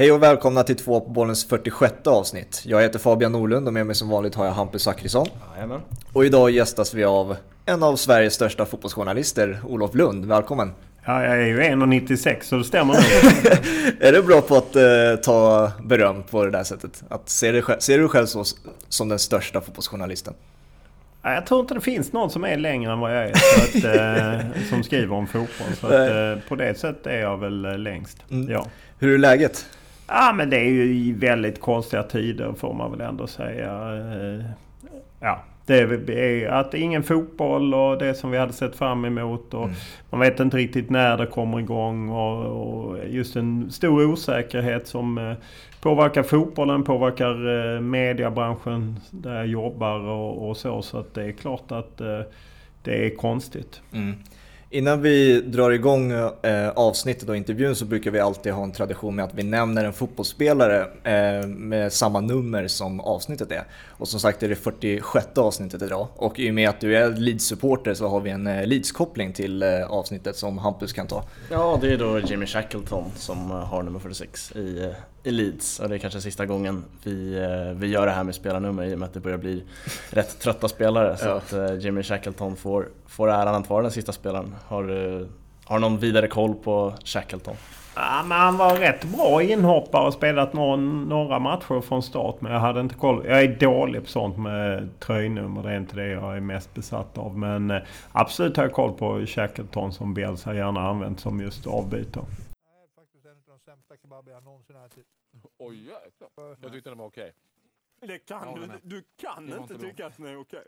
Hej och välkomna till två på bollens 46 avsnitt. Jag heter Fabian Norlund och med mig som vanligt har jag Hampus Zackrisson. Jajamän. Och idag gästas vi av en av Sveriges största fotbollsjournalister, Olof Lund. Välkommen! Ja, jag är ju 1,96 så det stämmer nog. är du bra på att uh, ta beröm på det där sättet? Att ser, du, ser du själv så, som den största fotbollsjournalisten? Jag tror inte det finns någon som är längre än vad jag är. Att, eh, som skriver om fotboll. Så att, eh, på det sättet är jag väl eh, längst. Mm. Ja. Hur är läget? Ja men det är ju i väldigt konstiga tider får man väl ändå säga. Eh, ja, det är att ingen fotboll och det som vi hade sett fram emot. Och mm. Man vet inte riktigt när det kommer igång. Och, och just en stor osäkerhet som eh, påverkar fotbollen, påverkar eh, mediebranschen där jag jobbar och, och så. Så att det är klart att det är konstigt. Mm. Innan vi drar igång eh, avsnittet och intervjun så brukar vi alltid ha en tradition med att vi nämner en fotbollsspelare eh, med samma nummer som avsnittet är. Och som sagt är det 46 avsnittet idag och i och med att du är Leeds-supporter så har vi en eh, Leeds-koppling till eh, avsnittet som Hampus kan ta. Ja, det är då Jimmy Shackleton som eh, har nummer 46 i eh, i Leeds och det är kanske sista gången vi, eh, vi gör det här med spelarnummer i och med att det börjar bli rätt trötta spelare. Så att eh, Jimmy Shackleton får, får äran att vara den sista spelaren. Har du har någon vidare koll på Shackleton? Ja, men han var rätt bra inhoppare och spelat någon, några matcher från start. Men jag hade inte koll. Jag är dålig på sånt med tröjnummer. Det är inte det jag är mest besatt av. Men eh, absolut har jag koll på Shackleton som Bielsa gärna använt som just avbytare jag någonsin ätit. Oj jäklar. Jag tyckte den var okej. Det kan du. Du kan inte, inte tycka att den är okej.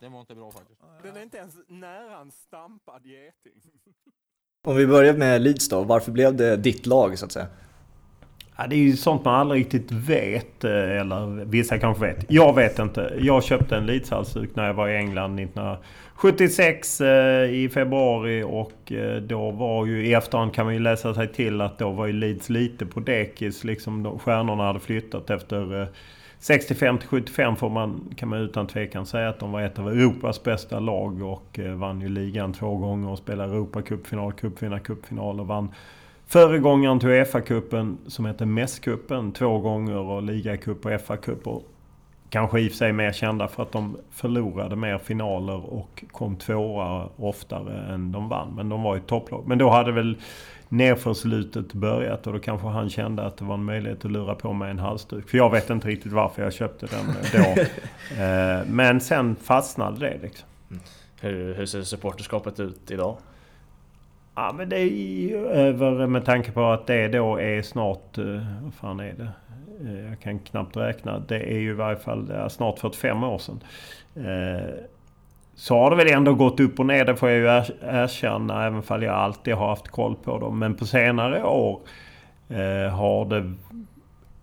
Den var inte bra faktiskt. Den är inte ens nära en stampad geting. Om vi börjar med Leeds då. Varför blev det ditt lag så att säga? Ja, det är ju sånt man aldrig riktigt vet. Eh, eller vissa kanske vet. Jag vet inte. Jag köpte en Leeds-halsduk när jag var i England 1976 eh, i februari. Och eh, då var ju i efterhand kan man ju läsa sig till att då var ju Leeds lite på dekis. Liksom de, stjärnorna hade flyttat efter 65 till 75 får man, kan man utan tvekan säga att de var ett av Europas bästa lag och vann ju ligan två gånger och spelade Europacupfinal, cupfinal, cupfinal och vann Föregångaren till Uefa-cupen som heter MES-cupen två gånger och ligacup och FA-cup. Kanske i och för sig mer kända för att de förlorade mer finaler och kom tvåa oftare än de vann. Men de var ju topplag. Men då hade väl nerförslutet börjat och då kanske han kände att det var en möjlighet att lura på mig en halsduk. För jag vet inte riktigt varför jag köpte den då. Eh, men sen fastnade det liksom. Hur, hur ser supporterskapet ut idag? Ja men det är ju över med tanke på att det då är snart... Eh, vad fan är det? Eh, jag kan knappt räkna. Det är ju i varje fall snart 45 år sedan. Eh, så har det väl ändå gått upp och ner, det får jag ju erkänna. Även om jag alltid har haft koll på dem. Men på senare år har det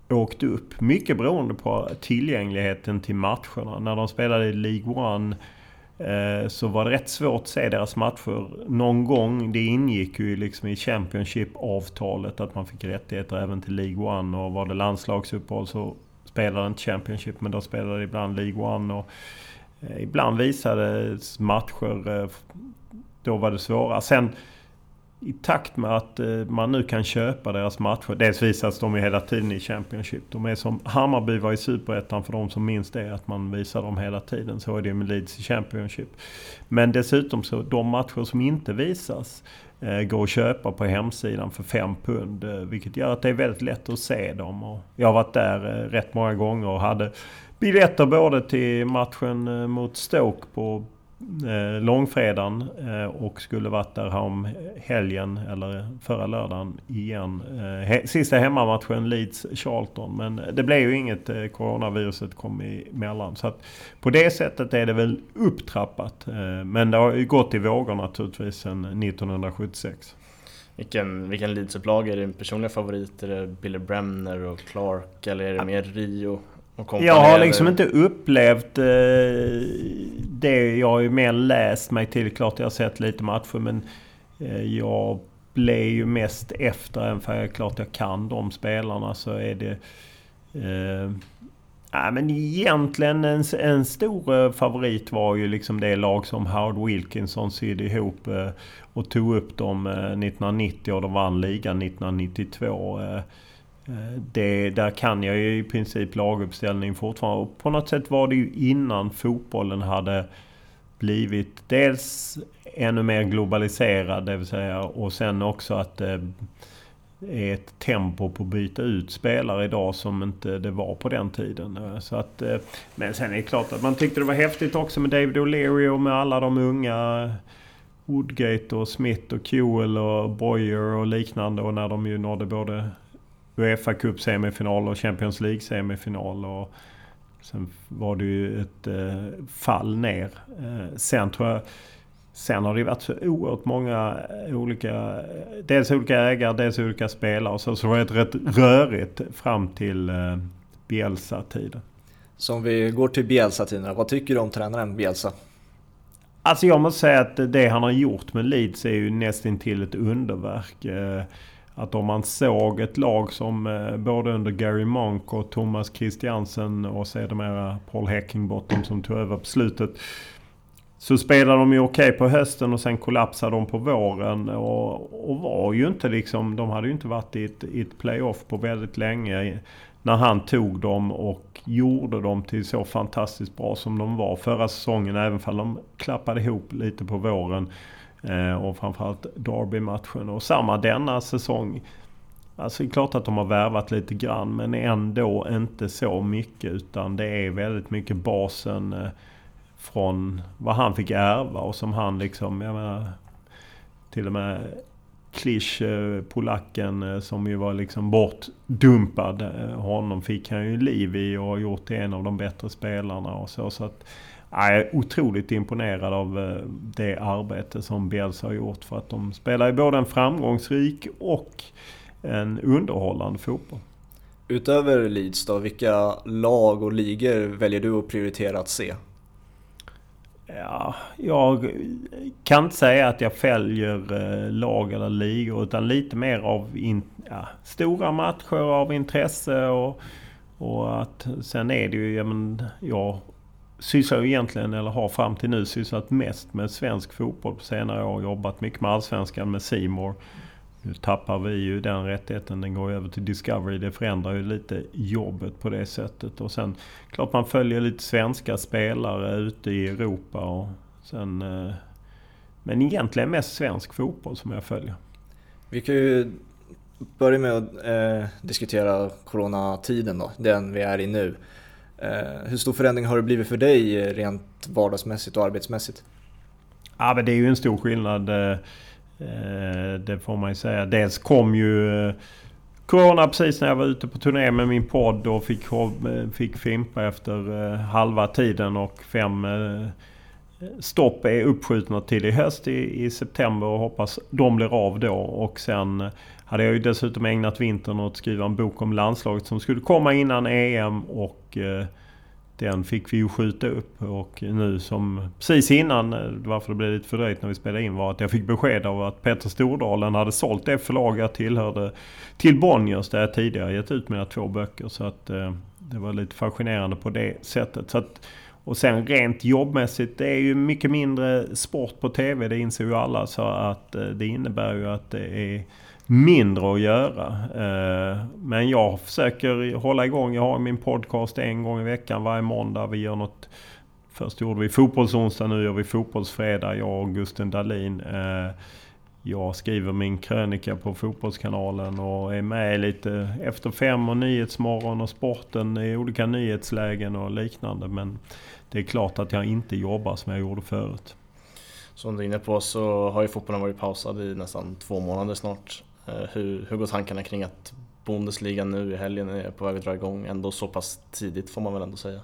åkt upp. Mycket beroende på tillgängligheten till matcherna. När de spelade i League One Eh, så var det rätt svårt att se deras matcher. Någon gång, det ingick ju liksom i Championship-avtalet att man fick rättigheter även till League One. Och var det landslagsuppehåll så spelade inte Championship men då spelade ibland League One. Och eh, ibland visades matcher, eh, då var det svåra. Sen i takt med att eh, man nu kan köpa deras matcher. Dels visas de ju hela tiden i Championship. De är som Hammarby var i Superettan för de som minns det. Att man visar dem hela tiden. Så är det med Leeds i Championship. Men dessutom så de matcher som inte visas eh, går att köpa på hemsidan för 5 pund. Eh, vilket gör att det är väldigt lätt att se dem. Och jag har varit där rätt många gånger och hade biljetter både till matchen mot Stoke på eh, långfredagen eh, och skulle varit där om helgen eller förra lördagen igen. Eh, he sista hemmamatchen Leeds-Charlton. Men det blev ju inget. Eh, coronaviruset kom emellan. Så att på det sättet är det väl upptrappat. Eh, men det har ju gått i vågor naturligtvis sedan 1976. Vilken, vilken Leeds-upplaga? Är det en personlig favorit? Är det Billy Bremner och Clark? Eller är det mer Rio? Jag har liksom inte upplevt eh, det. Jag har ju mer läst mig till. Klart jag har sett lite matcher men eh, jag blev ju mest efter. Även för jag klart jag kan de spelarna så är det... Eh, Ja, men egentligen en, en stor eh, favorit var ju liksom det lag som Howard Wilkinson sydde ihop eh, och tog upp dem 1990 eh, och de vann ligan 1992. Eh, det, där kan jag ju i princip laguppställning fortfarande. Och på något sätt var det ju innan fotbollen hade blivit dels ännu mer globaliserad, det vill säga, och sen också att det är ett tempo på att byta ut spelare idag som inte det var på den tiden. Eh, så att, men sen är det klart att man tyckte det var häftigt också med David O'Leary och med alla de unga Woodgate och Smith och Kewell och Boyer och liknande. Och när de ju nådde både Uefa Cup semifinal och Champions League semifinal. Och sen var det ju ett eh, fall ner. Eh, sen tror jag... Sen har det varit så oerhört många olika... Dels olika ägare, dels olika spelare. Så, så var det rätt rörigt fram till eh, Bielsa-tiden. Så om vi går till Bielsa-tiderna, vad tycker du om tränaren Bielsa? Alltså jag måste säga att det han har gjort med Leeds är ju nästintill ett underverk. Att om man såg ett lag som eh, både under Gary Monk och Thomas Christiansen och sedermera Paul Heckingbottom som tog över på slutet. Så spelade de ju okej okay på hösten och sen kollapsade de på våren. Och, och var ju inte liksom... De hade ju inte varit i ett, i ett playoff på väldigt länge när han tog dem och gjorde dem till så fantastiskt bra som de var förra säsongen. Även om de klappade ihop lite på våren. Eh, och framförallt Derby-matchen. Och samma denna säsong. Alltså det är klart att de har värvat lite grann men ändå inte så mycket. Utan det är väldigt mycket basen eh, från vad han fick ärva och som han liksom, jag menar, till och med Klisch, eh, polacken som ju var liksom bortdumpad. Honom fick han ju liv i och har gjort till en av de bättre spelarna och så. så att, jag är otroligt imponerad av det arbete som Bielsa har gjort för att de spelar ju både en framgångsrik och en underhållande fotboll. Utöver Leeds då, vilka lag och ligor väljer du att prioritera att se? Ja, jag kan inte säga att jag följer eh, lag eller ligor utan lite mer av in, ja, stora matcher av intresse och, och att sen är det ju, ja, men, jag sysslar ju egentligen, eller har fram till nu sysslat mest med svensk fotboll på senare år. Jobbat mycket med Allsvenskan med Simor. Nu tappar vi ju den rättigheten. Den går över till Discovery. Det förändrar ju lite jobbet på det sättet. Och sen klart man följer lite svenska spelare ute i Europa. Och sen, eh, men egentligen mest svensk fotboll som jag följer. Vi kan ju börja med att eh, diskutera coronatiden då, den vi är i nu. Eh, hur stor förändring har det blivit för dig eh, rent vardagsmässigt och arbetsmässigt? Ja, men det är ju en stor skillnad. Eh, det får man ju säga. Dels kom ju Corona precis när jag var ute på turné med min podd och fick, fick fimpa efter halva tiden och fem stopp är uppskjutna till i höst i, i september och hoppas de blir av då. Och sen hade jag ju dessutom ägnat vintern åt att skriva en bok om landslaget som skulle komma innan EM och eh, den fick vi ju skjuta upp och nu som precis innan, eh, varför det blev lite fördröjt när vi spelade in, var att jag fick besked av att Peter Stordalen hade sålt det förlag jag tillhörde till Bonniers där jag tidigare gett ut mina två böcker. Så att eh, det var lite fascinerande på det sättet. Så att, och sen rent jobbmässigt, det är ju mycket mindre sport på TV, det inser ju alla. Så att det innebär ju att det är mindre att göra. Eh, men jag försöker hålla igång. Jag har min podcast en gång i veckan varje måndag. Vi gör något Först gjorde vi fotbollsonsdag, nu gör vi fotbollsfredag, jag och Gusten Dahlin. Eh, jag skriver min krönika på Fotbollskanalen och är med lite Efter fem och Nyhetsmorgon och sporten i olika nyhetslägen och liknande. Men det är klart att jag inte jobbar som jag gjorde förut. Som du är inne på så har ju fotbollen varit pausad i nästan två månader snart. Eh, hur, hur går tankarna kring att Bundesliga nu i helgen är på väg att dra igång ändå så pass tidigt får man väl ändå säga?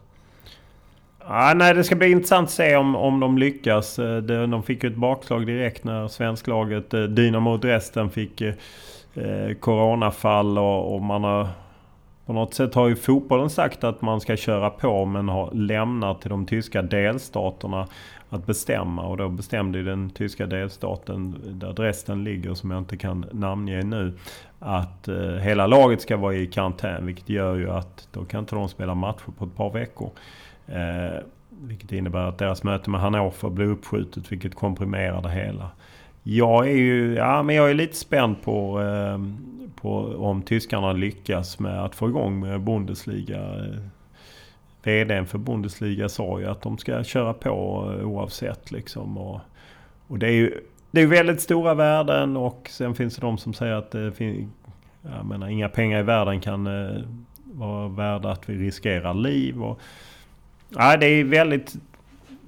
Ah, nej, det ska bli intressant att se om, om de lyckas. Eh, de, de fick ju ett bakslag direkt när svensklaget eh, Dynamo Dresden fick eh, coronafall och, och, man har... På något sätt har ju fotbollen sagt att man ska köra på men har lämnat till de tyska delstaterna att bestämma. Och då bestämde den tyska delstaten, där Dresden ligger, som jag inte kan namnge nu, att eh, hela laget ska vara i karantän. Vilket gör ju att då kan inte de spela matcher på ett par veckor. Eh, vilket innebär att deras möte med Hannover blir uppskjutet, vilket komprimerar det hela. Jag är ju ja, men jag är lite spänd på, eh, på om tyskarna lyckas med att få igång Bundesliga. Eh, VDn för Bundesliga sa ju att de ska köra på eh, oavsett liksom. Och, och det är ju det är väldigt stora värden och sen finns det de som säger att det fin- Jag menar, inga pengar i världen kan eh, vara värda att vi riskerar liv. Och, ja, det är väldigt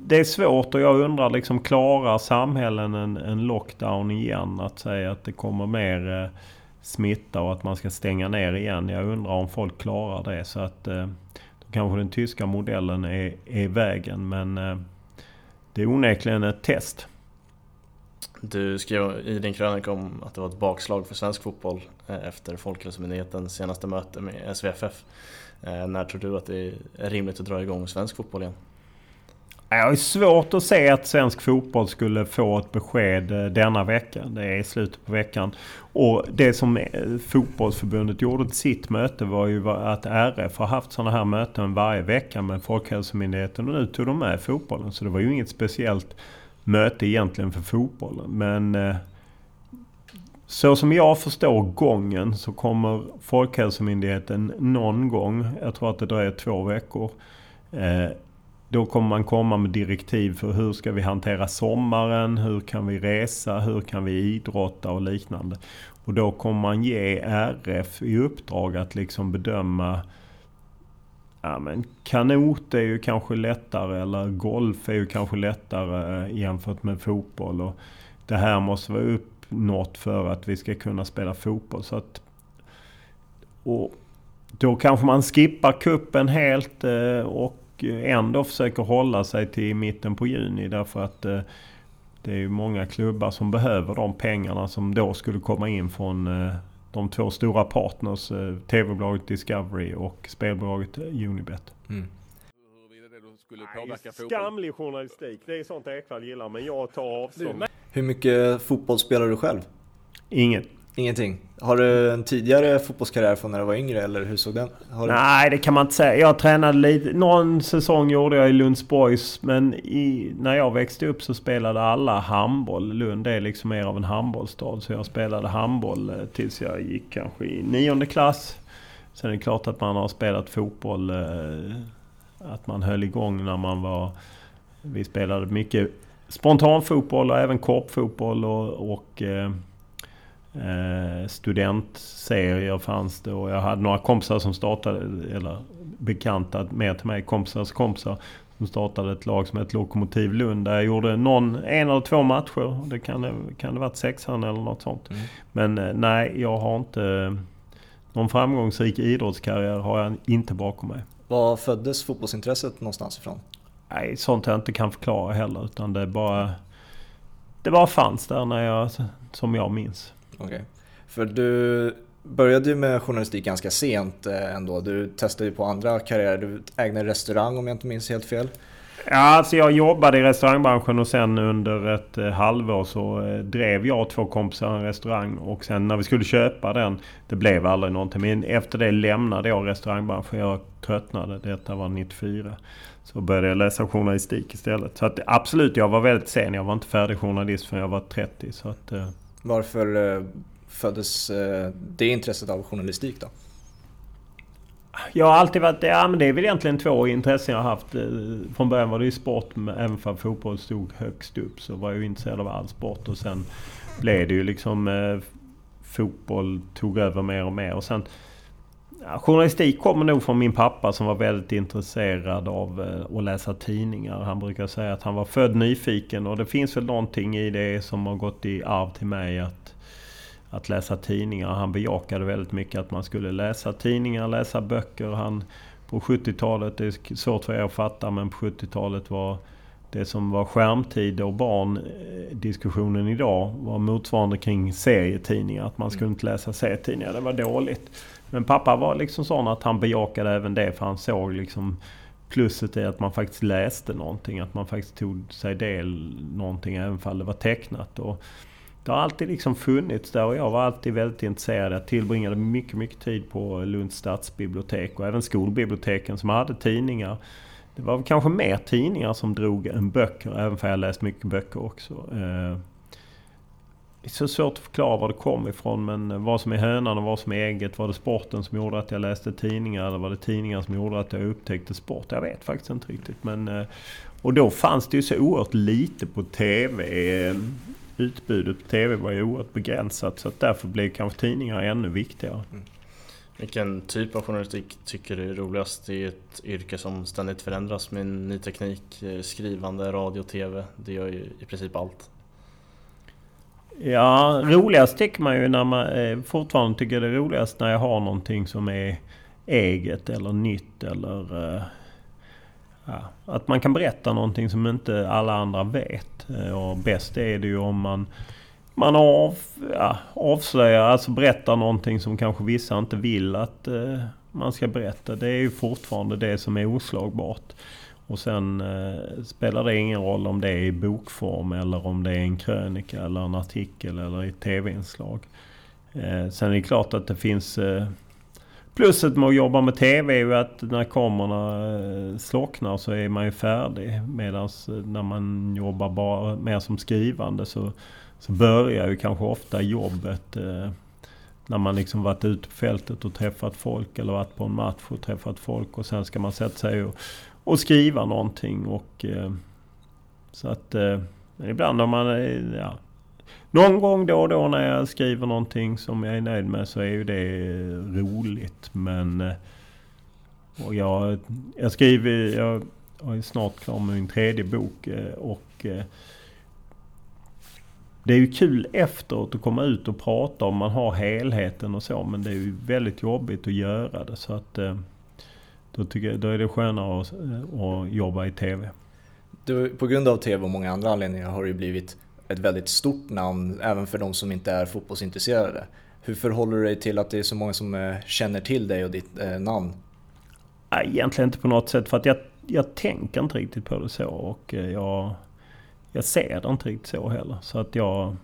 det är svårt och jag undrar liksom klarar samhällen en, en lockdown igen? Att säga att det kommer mer eh, smitta och att man ska stänga ner igen. Jag undrar om folk klarar det. Så att eh, kanske den tyska modellen är, är vägen. Men eh, det är onekligen ett test. Du skrev i din krönika om att det var ett bakslag för svensk fotboll eh, efter Folkhälsomyndighetens senaste möte med SVFF. Eh, när tror du att det är rimligt att dra igång svensk fotboll igen? Jag har svårt att se att svensk fotboll skulle få ett besked eh, denna vecka. Det är slutet på veckan. Och det som eh, fotbollsförbundet gjorde till sitt möte var ju att RF har haft sådana här möten varje vecka med Folkhälsomyndigheten och nu tog de med fotbollen. Så det var ju inget speciellt möte egentligen för fotbollen. Men eh, så som jag förstår gången så kommer Folkhälsomyndigheten någon gång, jag tror att det dröjer två veckor, då kommer man komma med direktiv för hur ska vi hantera sommaren, hur kan vi resa, hur kan vi idrotta och liknande. Och då kommer man ge RF i uppdrag att liksom bedöma Ja men kanot är ju kanske lättare eller golf är ju kanske lättare jämfört med fotboll. Och det här måste vara uppnått för att vi ska kunna spela fotboll. Så att, och då kanske man skippar kuppen helt eh, och och ändå försöker hålla sig till mitten på juni därför att eh, det är ju många klubbar som behöver de pengarna som då skulle komma in från eh, de två stora partners, eh, TV-bolaget Discovery och spelbolaget Unibet. Mm. skamlig journalistik. Det är sånt Ekwall gillar men jag tar avstånd. Hur mycket fotboll spelar du själv? Inget. Ingenting? Har du en tidigare fotbollskarriär från när du var yngre eller hur såg den? Du... Nej, det kan man inte säga. Jag tränade lite. Någon säsong gjorde jag i Lundsborgs. Men i, när jag växte upp så spelade alla handboll. Lund är liksom mer av en handbollsstad. Så jag spelade handboll eh, tills jag gick kanske i nionde klass. Sen är det klart att man har spelat fotboll. Eh, att man höll igång när man var... Vi spelade mycket spontanfotboll och även korpfotboll och, och eh, eh, studentserier fanns det och jag hade några kompisar som startade, eller bekanta mer till mig, kompisars kompisar. Som startade ett lag som hette Lokomotiv Lund där jag gjorde någon, en eller två matcher. Det kan, kan det varit sexan eller något sånt. Mm. Men eh, nej, jag har inte... Någon framgångsrik idrottskarriär har jag inte bakom mig. Var föddes fotbollsintresset någonstans ifrån? Nej, sånt jag inte kan förklara heller. Utan det bara... Det bara fanns där när jag, som jag minns. Okay. För du började ju med journalistik ganska sent eh, ändå. Du testade ju på andra karriärer. Du ägde en restaurang om jag inte minns helt fel. Ja, alltså jag jobbade i restaurangbranschen och sen under ett eh, halvår så eh, drev jag och två kompisar en restaurang. Och sen när vi skulle köpa den, det blev aldrig någonting. Men efter det lämnade jag restaurangbranschen. Jag tröttnade. Detta var 94. Så började jag läsa journalistik istället. Så att absolut, jag var väldigt sen. Jag var inte färdig journalist förrän jag var 30. Så att, varför eh, föddes eh, det intresset av journalistik då? Jag har alltid varit... Ja men det är väl egentligen två intressen jag har haft. Eh, från början var det ju sport, men även för fotboll stod högst upp så var jag ju intresserad av all sport. Och sen blev det ju liksom... Eh, fotboll tog över mer och mer. Och sen Ja, journalistik kommer nog från min pappa som var väldigt intresserad av eh, att läsa tidningar. Han brukar säga att han var född nyfiken och det finns väl någonting i det som har gått i arv till mig att, att läsa tidningar. Han bejakade väldigt mycket att man skulle läsa tidningar, läsa böcker. Han, på 70-talet, det är svårt för er att fatta, men på 70-talet var det som var skärmtid och barndiskussionen idag var motsvarande kring serietidningar. Att man skulle inte läsa serietidningar, det var dåligt. Men pappa var liksom sån att han bejakade även det för han såg liksom Plusset är att man faktiskt läste någonting. Att man faktiskt tog sig del någonting även om det var tecknat. Och det har alltid liksom funnits där och jag var alltid väldigt intresserad. Jag tillbringade mycket, mycket tid på Lunds stadsbibliotek och även skolbiblioteken som hade tidningar. Det var kanske mer tidningar som drog än böcker, även för jag läst mycket böcker också. Eh, det är så svårt att förklara var det kom ifrån men vad som är hönan och vad som är ägget. Var det sporten som gjorde att jag läste tidningar eller var det tidningar som gjorde att jag upptäckte sport? Jag vet faktiskt inte riktigt. Men, eh, och då fanns det ju så oerhört lite på TV. Utbudet på TV var ju oerhört begränsat så att därför blev kanske tidningar ännu viktigare. Mm. Vilken typ av journalistik tycker du är roligast? Det är ett yrke som ständigt förändras med ny teknik, eh, skrivande, radio, TV. Det gör ju i princip allt. Ja, roligast tycker man ju när man... Eh, fortfarande tycker jag det är roligast när jag har någonting som är eget eller nytt eller... Eh, ja, att man kan berätta någonting som inte alla andra vet. Eh, och bäst är det ju om man man av, ja, avslöjar, alltså berättar någonting som kanske vissa inte vill att eh, man ska berätta. Det är ju fortfarande det som är oslagbart. Och sen eh, spelar det ingen roll om det är i bokform eller om det är en krönika eller en artikel eller ett tv-inslag. Eh, sen är det klart att det finns... Eh, pluset med att jobba med TV är ju att när kamerorna eh, slocknar så är man ju färdig. Medan eh, när man jobbar bara mer som skrivande så så börjar ju kanske ofta jobbet eh, när man liksom varit ute på fältet och träffat folk eller varit på en match och träffat folk och sen ska man sätta sig och, och skriva någonting. Och, eh, så att eh, ibland om man... Ja, någon gång då och då när jag skriver någonting som jag är nöjd med så är ju det roligt. Men... Eh, och jag, jag skriver... Jag, jag är snart klar med min tredje bok och det är ju kul efteråt att komma ut och prata om man har helheten och så. Men det är ju väldigt jobbigt att göra det. Så att eh, då, tycker jag, då är det skönare att, eh, att jobba i TV. Du, på grund av TV och många andra anledningar har ju blivit ett väldigt stort namn även för de som inte är fotbollsintresserade. Hur förhåller du dig till att det är så många som eh, känner till dig och ditt eh, namn? Egentligen inte på något sätt för att jag, jag tänker inte riktigt på det så. Och jag jag ser det inte riktigt så heller. Så att jag,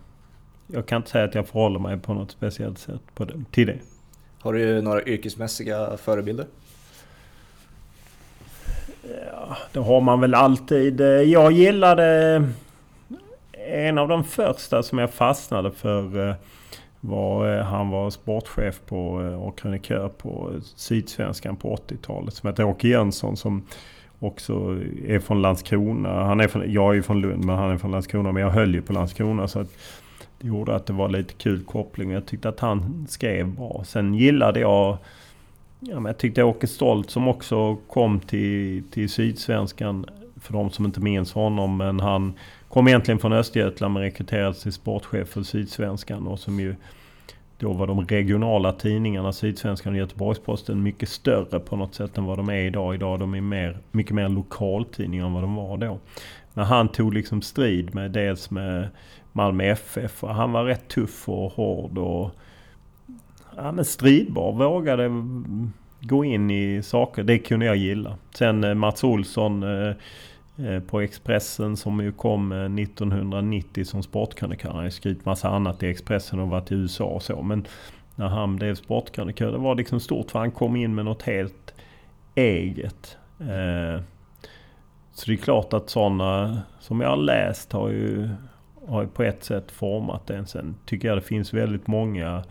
jag kan inte säga att jag förhåller mig på något speciellt sätt på det, till det. Har du några yrkesmässiga förebilder? Ja, det har man väl alltid. Eh, jag gillade... Eh, en av de första som jag fastnade för eh, var... Han var sportchef på, och krönikör på Sydsvenskan på 80-talet som hette Åke Jönsson som också är från Landskrona. Han är från, jag är från Lund men han är från Landskrona. Men jag höll ju på Landskrona så att det gjorde att det var lite kul koppling. Jag tyckte att han skrev bra. Sen gillade jag Ja, men jag tyckte Åke Stolt som också kom till, till Sydsvenskan. För de som inte minns honom. Men han kom egentligen från Östergötland men rekryterades till sportchef för Sydsvenskan. Och som ju då var de regionala tidningarna, Sydsvenskan och Göteborgs-Posten, mycket större på något sätt än vad de är idag. Idag de är mer, mycket mer lokaltidningar än vad de var då. Men han tog liksom strid med dels med Malmö FF. Och han var rätt tuff och hård och ja, men stridbar. Vågade gå in i saker. Det kunde jag gilla. Sen eh, Mats Olsson eh, eh, på Expressen som ju kom 1990 som sportkrönikör. Han har skrivit massa annat i Expressen och varit i USA och så. Men när han blev sportkrönikör, det var liksom stort för han kom in med något helt eget. Så det är klart att sådana som jag har läst har ju, har ju på ett sätt format en. Sen tycker jag det finns väldigt många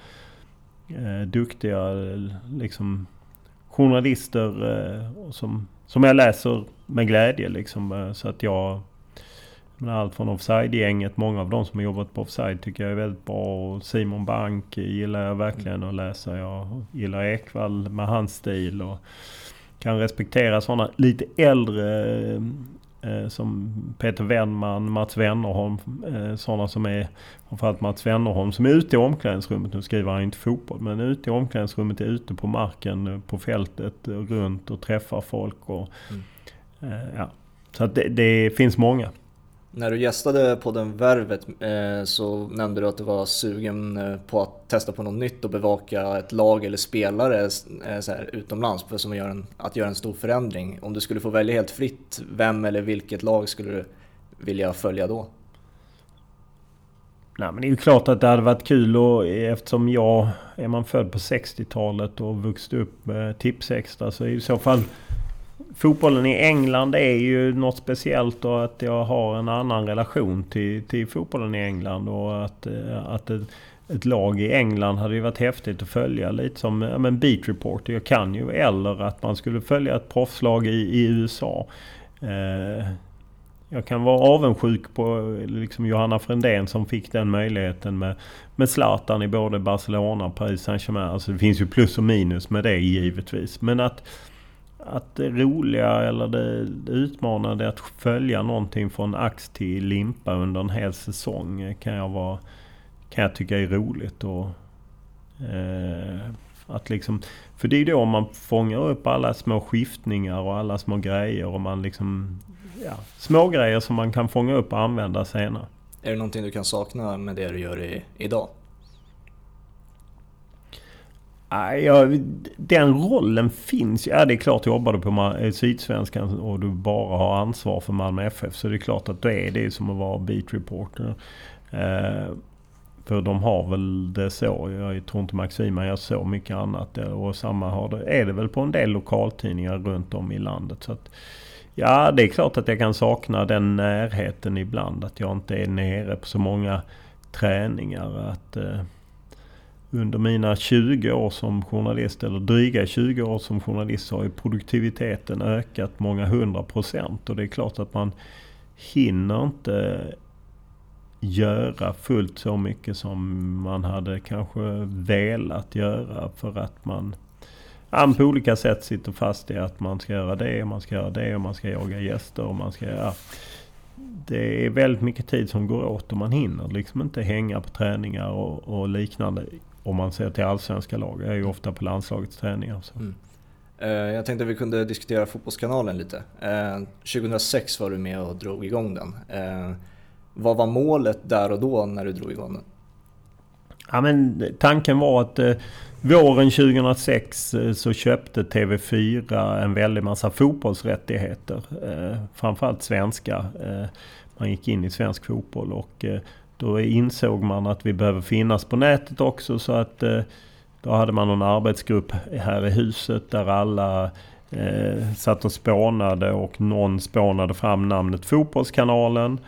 eh, duktiga liksom, journalister eh, som, som jag läser med glädje liksom. Eh, så att jag... Men allt från Offside-gänget, många av de som har jobbat på Offside tycker jag är väldigt bra. Och Simon Bank gillar jag verkligen att läsa. Jag gillar Ekvall med hans stil. Och kan respektera sådana lite äldre som Peter Wennman, Mats Wennerholm. Eh, sådana som är, framförallt Mats Wennerholm, som är ute i omklädningsrummet. Nu skriver han inte fotboll, men ute i omklädningsrummet, är ute på marken, på fältet, runt och träffar folk. Och, mm Eh, ja. Så att det, det, finns många. När du gästade på den Värvet eh, så nämnde du att du var sugen eh, på att testa på något nytt och bevaka ett lag eller spelare eh, så här, utomlands för som gör en, att göra en stor förändring. Om du skulle få välja helt fritt, vem eller vilket lag skulle du vilja följa då? Nej, men det är ju klart att det hade varit kul och eftersom jag är man född på 60-talet och vuxit upp eh, med Tipsextra så är i så fall fotbollen i England är ju något speciellt och att jag har en annan relation till, till fotbollen i England. Och att, eh, att ett, ett lag i England hade ju varit häftigt att följa. Lite som ja, men Beat Reporter. Jag kan ju. Eller att man skulle följa ett proffslag i, i USA. Eh, jag kan vara avundsjuk på liksom Johanna Frändén som fick den möjligheten med, med Zlatan i både Barcelona och Paris Saint-Germain. Alltså det finns ju plus och minus med det givetvis. Men att, att det roliga eller det, utmanande att följa någonting från ax till limpa under en hel säsong kan jag, vara, kan jag tycka är roligt. Och, eh, att liksom, för det är då man fångar upp alla små skiftningar och alla små grejer och man liksom ja, små grejer som man kan fånga upp och använda senare. Är det någonting du kan sakna med det du gör i, idag? Ja, den rollen finns Ja, det är klart jobbar du på eh, Sydsvenskan och du bara har ansvar för Malmö FF så det är klart att då är det som att vara beat reporter. Eh, för de har väl det så. Jag tror inte Maxima gör så mycket annat. Och samma har det, är det väl på en del lokaltidningar runt om i landet. Så att, Ja, det är klart att jag kan sakna den närheten ibland. Att jag inte är nere på så många träningar. Att eh, under mina 20 år som journalist, eller dryga 20 år som journalist, så har ju produktiviteten ökat många hundra procent. Och det är klart att man hinner inte göra fullt så mycket som man hade kanske velat göra för att man på olika sätt sitter fast i att man ska göra det och man ska göra det och man ska jaga gäster och man ska göra... Det är väldigt mycket tid som går åt och man hinner liksom inte hänga på träningar och, och liknande. Om man ser till allsvenska lag. Jag är ju ofta på landslagets träningar. Så. Mm. Eh, jag tänkte att vi kunde diskutera Fotbollskanalen lite. 2006 eh, var du med och drog igång den. Eh, vad var målet där och då när du drog igång den? Ja, men tanken var att eh, våren 2006 eh, så köpte TV4 en väldig massa fotbollsrättigheter. Eh, framförallt svenska. Eh, man gick in i svensk fotboll och då insåg man att vi behöver finnas på nätet också så att eh, då hade man en arbetsgrupp här i huset där alla eh, satt och spånade och någon spånade fram namnet Fotbollskanalen.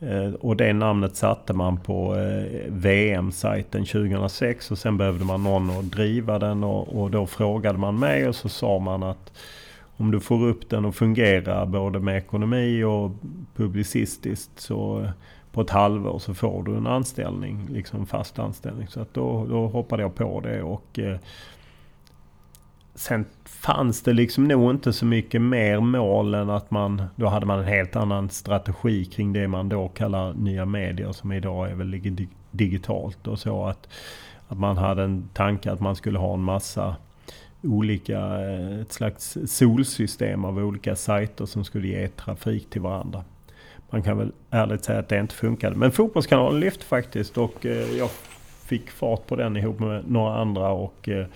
Eh, och det namnet satte man på eh, VM-sajten 2006 och sen behövde man någon att driva den och, och, då frågade man mig och så sa man att om du får upp den att fungera både med ekonomi och publicistiskt så på ett halvår så får du en anställning, liksom fast anställning. Så att då, då hoppade jag på det och eh, Sen fanns det liksom nog inte så mycket mer mål än att man... Då hade man en helt annan strategi kring det man då kallar nya medier som idag är väl digitalt och så. Att, att man hade en tanke att man skulle ha en massa olika, eh, ett slags solsystem av olika sajter som skulle ge trafik till varandra. Man kan väl ärligt säga att det inte funkade. Men Fotbollskanalen lyfte faktiskt och eh, jag fick fart på den ihop med några andra och eh,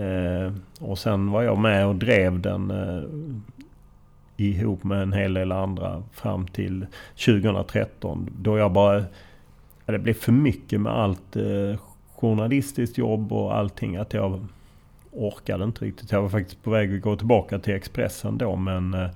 eh och sen var jag med och drev den eh, ihop med en hel del andra fram till 2013. Då jag bara... Det blev för mycket med allt eh, journalistiskt jobb och allting. Att jag orkade inte riktigt. Jag var faktiskt på väg att gå tillbaka till Expressen då men eh,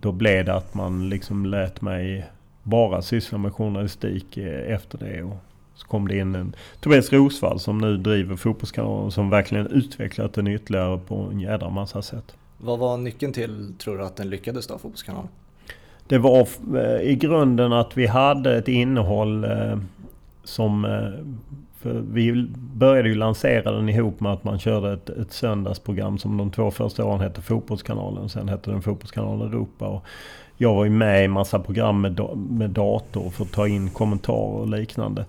då blev det att man liksom lät mig bara syssla med journalistik eh, efter det. Och så kom det in en Tobias Rosvall som nu driver Fotbollskanalen som verkligen utvecklat den ytterligare på en jädra massa sätt. Vad var nyckeln till, tror du, att den lyckades då, Fotbollskanalen? Det var eh, i grunden att vi hade ett innehåll eh, som... För vi började ju lansera den ihop med att man körde ett, ett söndagsprogram som de två första åren hette Fotbollskanalen. Sen hette den Fotbollskanalen Europa. Och jag var ju med i massa program med, med dator för att ta in kommentarer och liknande.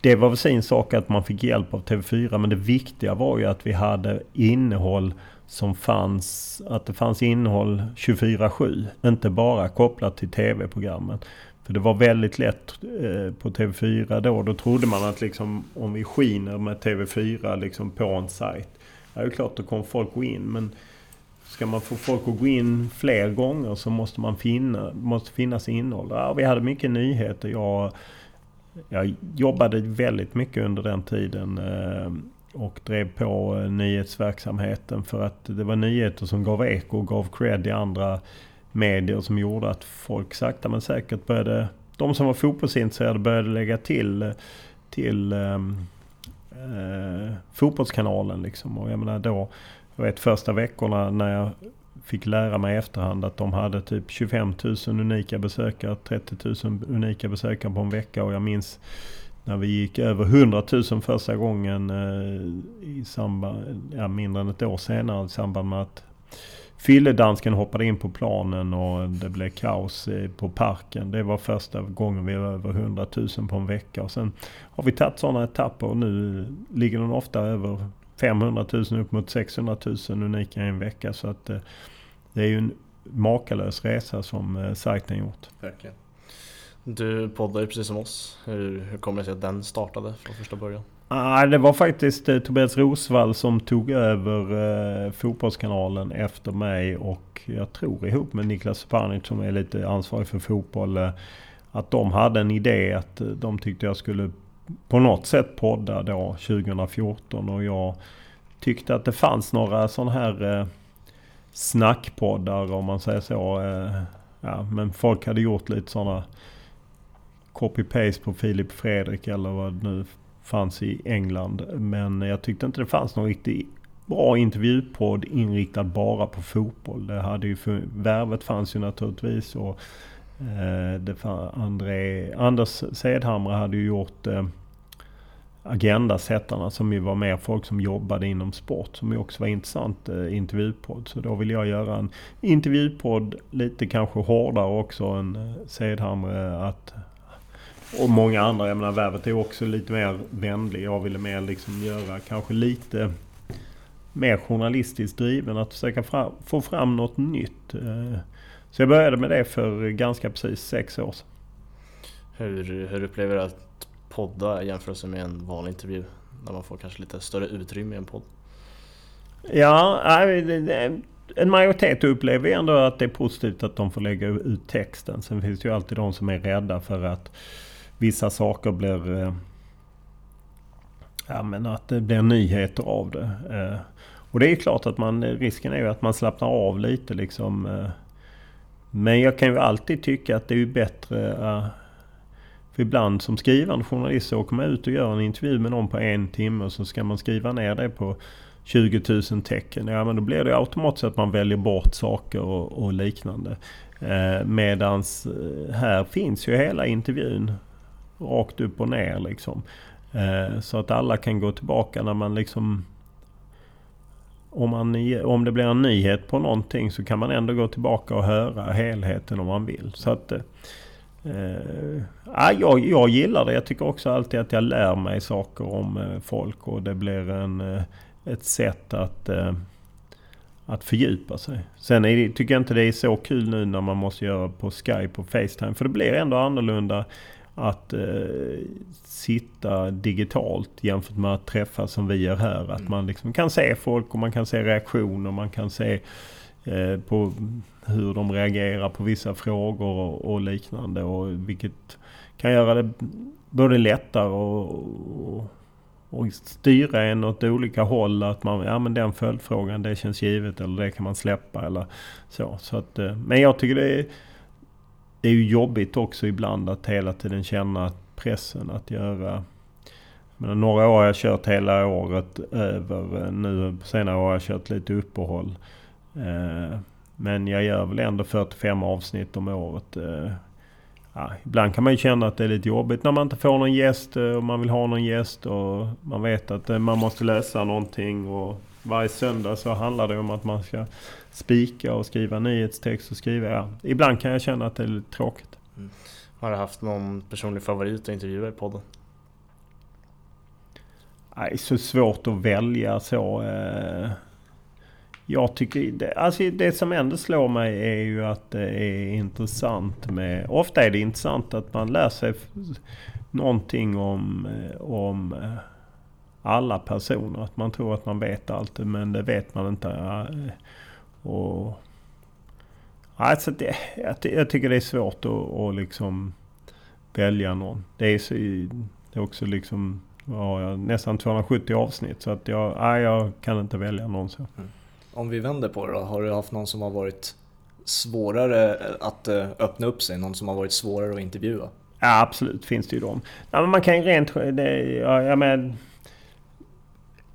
Det var väl sin sak att man fick hjälp av TV4 men det viktiga var ju att vi hade innehåll som fanns, att det fanns innehåll 24-7. Inte bara kopplat till TV-programmen. För det var väldigt lätt eh, på TV4 då. Då trodde man att liksom om vi skiner med TV4 liksom på en sajt. Ja, det är klart då kommer folk gå in. Men ska man få folk att gå in fler gånger så måste man finna, måste finnas innehåll. Ja, vi hade mycket nyheter. Jag jag jobbade väldigt mycket under den tiden. Eh, och drev på eh, nyhetsverksamheten för att det var nyheter som gav eko och gav cred i andra medier som gjorde att folk sakta men säkert började... De som var fotbollsintresserade började lägga till, till um, uh, fotbollskanalen liksom. Och jag menar då, jag vet första veckorna när jag fick lära mig i efterhand att de hade typ 25 000 unika besökare, 30 000 unika besökare på en vecka. Och jag minns när vi gick över 100 000 första gången eh, i samband, ja, mindre än ett år senare i samband med att Fylledansken hoppade in på planen och det blev kaos på parken. Det var första gången vi var över 100 000 på en vecka. Och sen har vi tagit sådana etapper och nu ligger den ofta över 500 000 upp mot 600 000 unika i en vecka. Så att eh, det är ju en makalös resa som eh, sajten gjort. Verkligen. Du poddar ju precis som oss. Hur, hur kommer det sig att den startade från första början? Ah, det var faktiskt eh, Tobias Rosvall som tog över eh, Fotbollskanalen efter mig och jag tror ihop med Niklas Supanic som är lite ansvarig för fotboll. Eh, att de hade en idé att eh, de tyckte jag skulle på något sätt podda då 2014 och jag tyckte att det fanns några sådana här eh, snackpoddar om man säger så. Eh, ja, men folk hade gjort lite sådana copy-paste på Filip Fredrik eller vad det nu fanns i England. Men jag tyckte inte det fanns någon riktigt bra intervjupodd inriktad bara på fotboll. Det hade ju Värvet fanns ju naturligtvis och eh, det fann, André, Anders Sedhamre hade ju gjort eh, Agendasättarna som ju var mer folk som jobbade inom sport som ju också var intressant eh, intervjupodd. Så då ville jag göra en intervjupodd lite kanske hårdare också än eh, Sedhamre eh, att och många andra. Jag menar Värvet är också lite mer vänlig. Jag ville mer liksom göra kanske lite mer journalistiskt driven. Att försöka fram, få fram något nytt. Eh, så jag började med det för ganska precis sex år sedan. Hur, hur upplever du att podda i jämförelse med en vanlig intervju? Där man får kanske lite större utrymme i en podd. Ja, en majoritet upplever ändå att det är positivt att de får lägga ut texten. Sen finns det ju alltid de som är rädda för att vissa saker blir... Eh, ja men att det blir nyheter av det. Eh, och det är klart att man, eh, risken är ju att man slappnar av lite liksom. Eh. Men jag kan ju alltid tycka att det är ju bättre... Eh, för ibland som skrivande journalist så åker man ut och gör en intervju med någon på en timme och så ska man skriva ner det på 20 000 tecken. Ja men då blir det automatiskt att man väljer bort saker och, och liknande. Eh, medans eh, här finns ju hela intervjun rakt upp och ner liksom. Eh, så att alla kan gå tillbaka när man liksom... Om, man, om det blir en nyhet på någonting så kan man ändå gå tillbaka och höra helheten om man vill. Så att... Eh, ah, jag, jag gillar det. Jag tycker också alltid att jag lär mig saker om eh, folk och det blir en, eh, ett sätt att, eh, att fördjupa sig. Sen är det, tycker jag inte det är så kul nu när man måste göra på Skype och Facetime. För det blir ändå annorlunda att eh, sitta digitalt jämfört med att träffas som vi gör här. Att mm. man liksom kan se folk och man kan se reaktioner. Man kan se eh, på hur de reagerar på vissa frågor och, och, liknande. Och vilket kan göra det både lättare och, och, och styra en åt olika håll. Att man, ja men den följdfrågan det känns givet eller det kan man släppa eller så. så att, eh, men jag tycker det är det är ju jobbigt också ibland att hela tiden känna pressen att göra... Men några år har jag kört hela året över. Nu senare år har jag kört lite uppehåll. Eh, men jag gör väl ändå 45 avsnitt om året. Eh, ja, ibland kan man ju känna att det är lite jobbigt när man inte får någon gäst eh, och man vill ha någon gäst och man vet att man måste läsa någonting. Och varje söndag så handlar det om att man ska spika och skriva nyhetstext och skriva. Ja. Ibland kan jag känna att det är lite tråkigt. Mm. Har du haft någon personlig favorit att intervjua i podden? Nej, så svårt att välja så. Eh. Jag tycker, det, alltså det som ändå slår mig är ju att det är intressant med... Ofta är det intressant att man lär sig någonting om, eh, om eh, alla personer. Att man tror att man vet allt men det vet man inte. Och, alltså det, jag, jag tycker det är svårt att, att liksom välja någon. Det är, så, det är också liksom jag nästan 270 avsnitt. Så att jag, nej, jag kan inte välja någon så. Om vi vänder på det då, har du haft någon som har varit svårare att eh, öppna upp sig? Någon som har varit svårare att intervjua? Ja, absolut finns det ju dem. Ja, men man kan ju rent... Det, ja, jag men,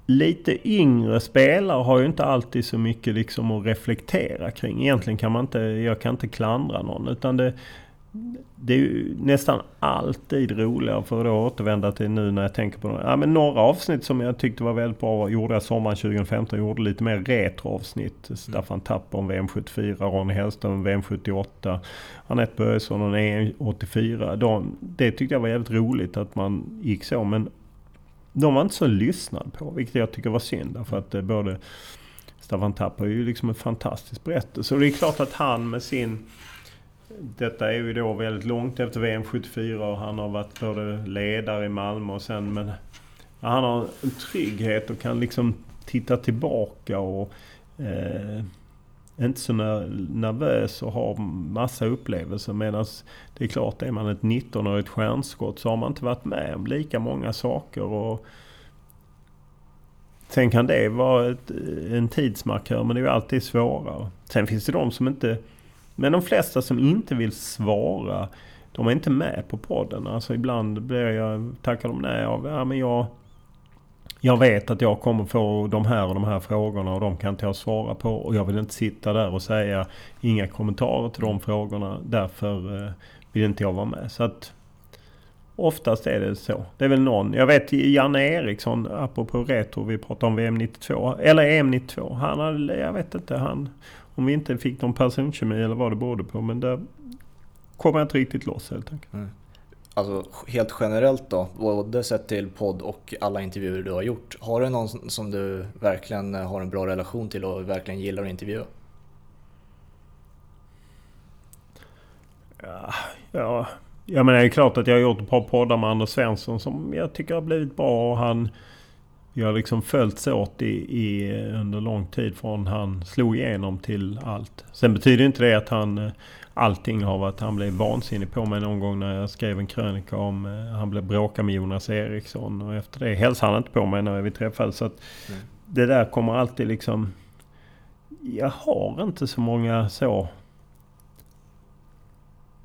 lite yngre spelare har ju inte alltid så mycket liksom att reflektera kring. Egentligen kan man inte... Jag kan inte klandra någon. Utan det, det är ju nästan alltid roligare för att återvända till nu när jag tänker på det. Ja, men några avsnitt som jag tyckte var väldigt bra gjorde jag sommaren 2015. Jag gjorde lite mer retroavsnitt. Mm. Staffan Tapp om VM74, Ronny Hellström om VM78, Anette Börjesson om EM84. De, det tyckte jag var jävligt roligt att man gick så. Men de var inte så lyssnade på, vilket jag tycker var synd. Därför att eh, både Staffan Tapp har ju liksom en fantastisk berättelse. Och det är klart att han med sin detta är ju då väldigt långt efter VM 74 och han har varit både ledare i Malmö och sen men han har en trygghet och kan liksom titta tillbaka och eh, inte så nervös och har massa upplevelser. Medan det är klart, är man ett 19-årigt stjärnskott så har man inte varit med om lika många saker. Och Sen kan det vara ett, en tidsmarkör men det är ju alltid svårare. Sen finns det de som inte men de flesta som inte vill svara, de är inte med på podden. Alltså ibland blir jag, tackar de nej av, ja men jag... Jag vet att jag kommer få de här och de här frågorna och de kan inte jag svara på. Och jag vill inte sitta där och säga inga kommentarer till de frågorna. Därför eh, vill inte jag vara med. Så att Oftast är det så. Det är väl någon. Jag vet Janne Eriksson, apropå retro, vi pratade om VM 92. Eller EM 92. Han hade, jag vet inte, han... Om vi inte fick någon personkemi eller vad det berodde på. Men där kom jag inte riktigt loss helt enkelt. Mm. Alltså helt generellt då, både sett till podd och alla intervjuer du har gjort. Har du någon som du verkligen eh, har en bra relation till och verkligen gillar att intervjua? Ja, ja. Jag menar det är klart att jag har gjort ett par poddar med Anders Svensson som jag tycker har blivit bra. Och han, vi har liksom följts åt i, i, under lång tid från han slog igenom till allt. Sen betyder inte det att han eh, allting har varit... Han blev vansinnig på mig någon gång när jag skrev en krönika om... Han blev bråka med Jonas Eriksson och efter det hälsade han inte på mig när vi träffades. Så att mm. Det där kommer alltid liksom... Jag har inte så många så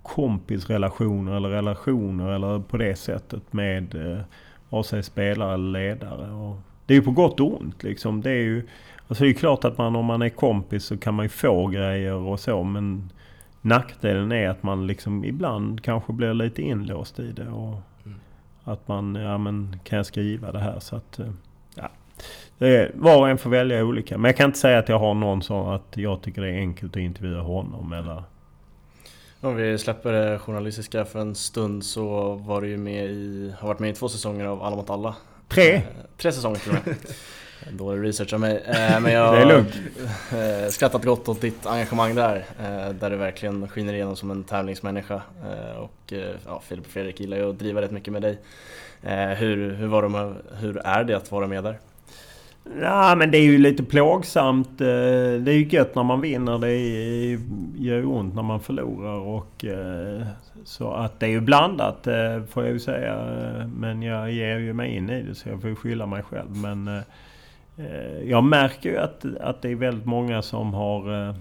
kompisrelationer eller relationer eller på det sättet med eh, vare sig spelare eller ledare. Och det är ju på gott och ont liksom. Det är ju alltså det är klart att man om man är kompis så kan man ju få grejer och så men nackdelen är att man liksom ibland kanske blir lite inlåst i det. Och mm. Att man, ja men kan jag skriva det här så att... Eh, ja. Är, var och en får välja olika. Men jag kan inte säga att jag har någon så att jag tycker det är enkelt att intervjua honom eller om vi släpper det journalistiska för en stund så var du ju med i, har varit med i två säsonger av Alla mot alla. Tre? Eh, tre säsonger till och med. Dålig research av mig. Eh, men jag har eh, skrattat gott åt ditt engagemang där. Eh, där du verkligen skiner igenom som en tävlingsmänniska. Och ja, Filip och Fredrik gillar ju att driva rätt mycket med dig. hur, hur, var de, hur är det att vara med där? Ja, men det är ju lite plågsamt. Det är ju gött när man vinner. Det gör ont när man förlorar. Och, så att det är ju blandat får jag ju säga. Men jag ger ju mig in i det så jag får skylla mig själv. Men Eh, jag märker ju att, att det är väldigt många som har eh,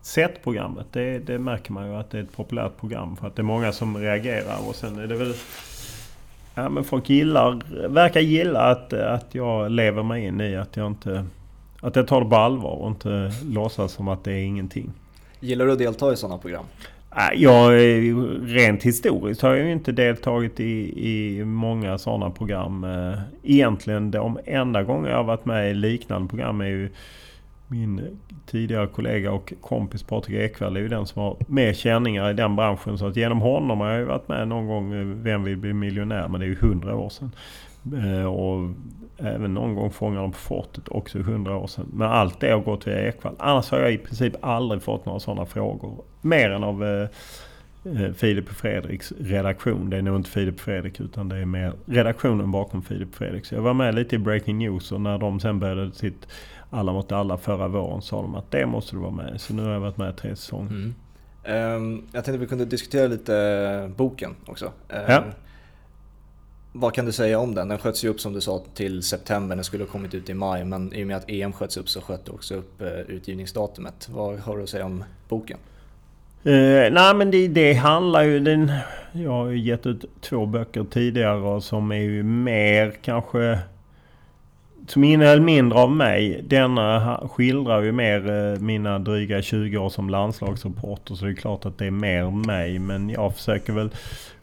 sett programmet. Det, det märker man ju att det är ett populärt program. För att det är många som reagerar. Och sen är det väl Ja men folk gillar, verkar gilla att, att jag lever mig in i att jag inte... Att jag tar det på allvar och inte låtsas som att det är ingenting. Gillar du att delta i sådana program? Äh, jag, eh, rent historiskt har jag ju inte deltagit i, i många sådana program. Eh, egentligen de enda gånger jag har varit med i liknande program är ju min tidigare kollega och kompis Patrik Ekwall är ju den som har mer känningar i den branschen. Så att genom honom har jag ju varit med någon gång eh, Vem vill bli miljonär? Men det är ju hundra år sedan. Eh, och även någon gång Fångarna på fortet, också hundra år sedan. Men allt det har gått via Ekwall. Annars har jag i princip aldrig fått några sådana frågor. Mer än av eh, eh Filip och Fredriks redaktion. Det är nog inte Filip och Fredrik utan det är mer redaktionen bakom Filip och Fredrik. Så jag var med lite i Breaking News och när de sen började sitt alla mot alla förra våren sa de att det måste du vara med Så nu har jag varit med i tre säsonger. Mm. Um, jag tänkte att vi kunde diskutera lite boken också. Um, ja vad kan du säga om den? Den sköts ju upp som du sa till september, den skulle ha kommit ut i maj men i och med att EM sköts upp så sköt du också upp eh, utgivningsdatumet. Vad har du att säga om boken? Uh, nej men det, det, handlar ju... Den, jag har ju gett ut två böcker tidigare som är ju mer kanske... Som innehöll mindre av mig. Denna skildrar ju mer uh, mina dryga 20 år som landslagsreporter. Så det är klart att det är mer mig. Men jag försöker väl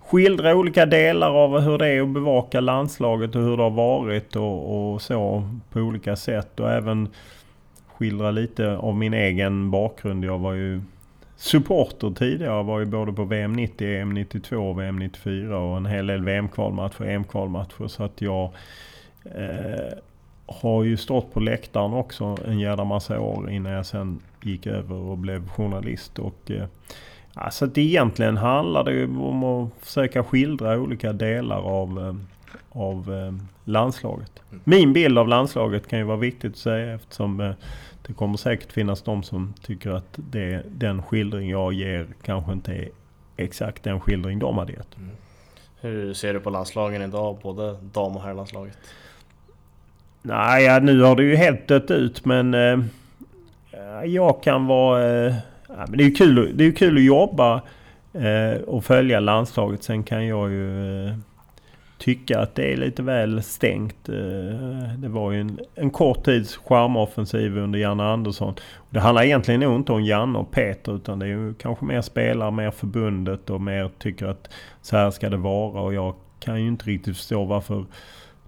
skildra olika delar av hur det är att bevaka landslaget och hur det har varit och, och så på olika sätt. Och även skildra lite av min egen bakgrund. Jag var ju supporter tidigare. Jag var ju både på VM 90, EM 92 och VM 94 och en hel del VM-kvalmatcher, EM-kvalmatcher. Så att jag eh, har ju stått på läktaren också en jävla massa år innan jag sen gick över och blev journalist. Och, eh, alltså det egentligen handlar det ju om att försöka skildra olika delar av, eh, av eh, landslaget. Mm. Min bild av landslaget kan ju vara viktigt att säga eftersom eh, det kommer säkert finnas de som tycker att det, den skildring jag ger kanske inte är exakt den skildring de hade gett. Mm. Hur ser du på landslagen idag, både dam och herrlandslaget? Nej, ja, nu har det ju helt dött ut men eh, jag kan vara... Eh, ja, men det är ju kul, det är kul att jobba eh, och följa landslaget. Sen kan jag ju eh, tycka att det är lite väl stängt. Eh, det var ju en, en kort tids charmoffensiv under Janne Andersson. Det handlar egentligen nog inte om Janne och Peter utan det är ju kanske mer spelare, mer förbundet och mer tycker att så här ska det vara. Och jag kan ju inte riktigt förstå varför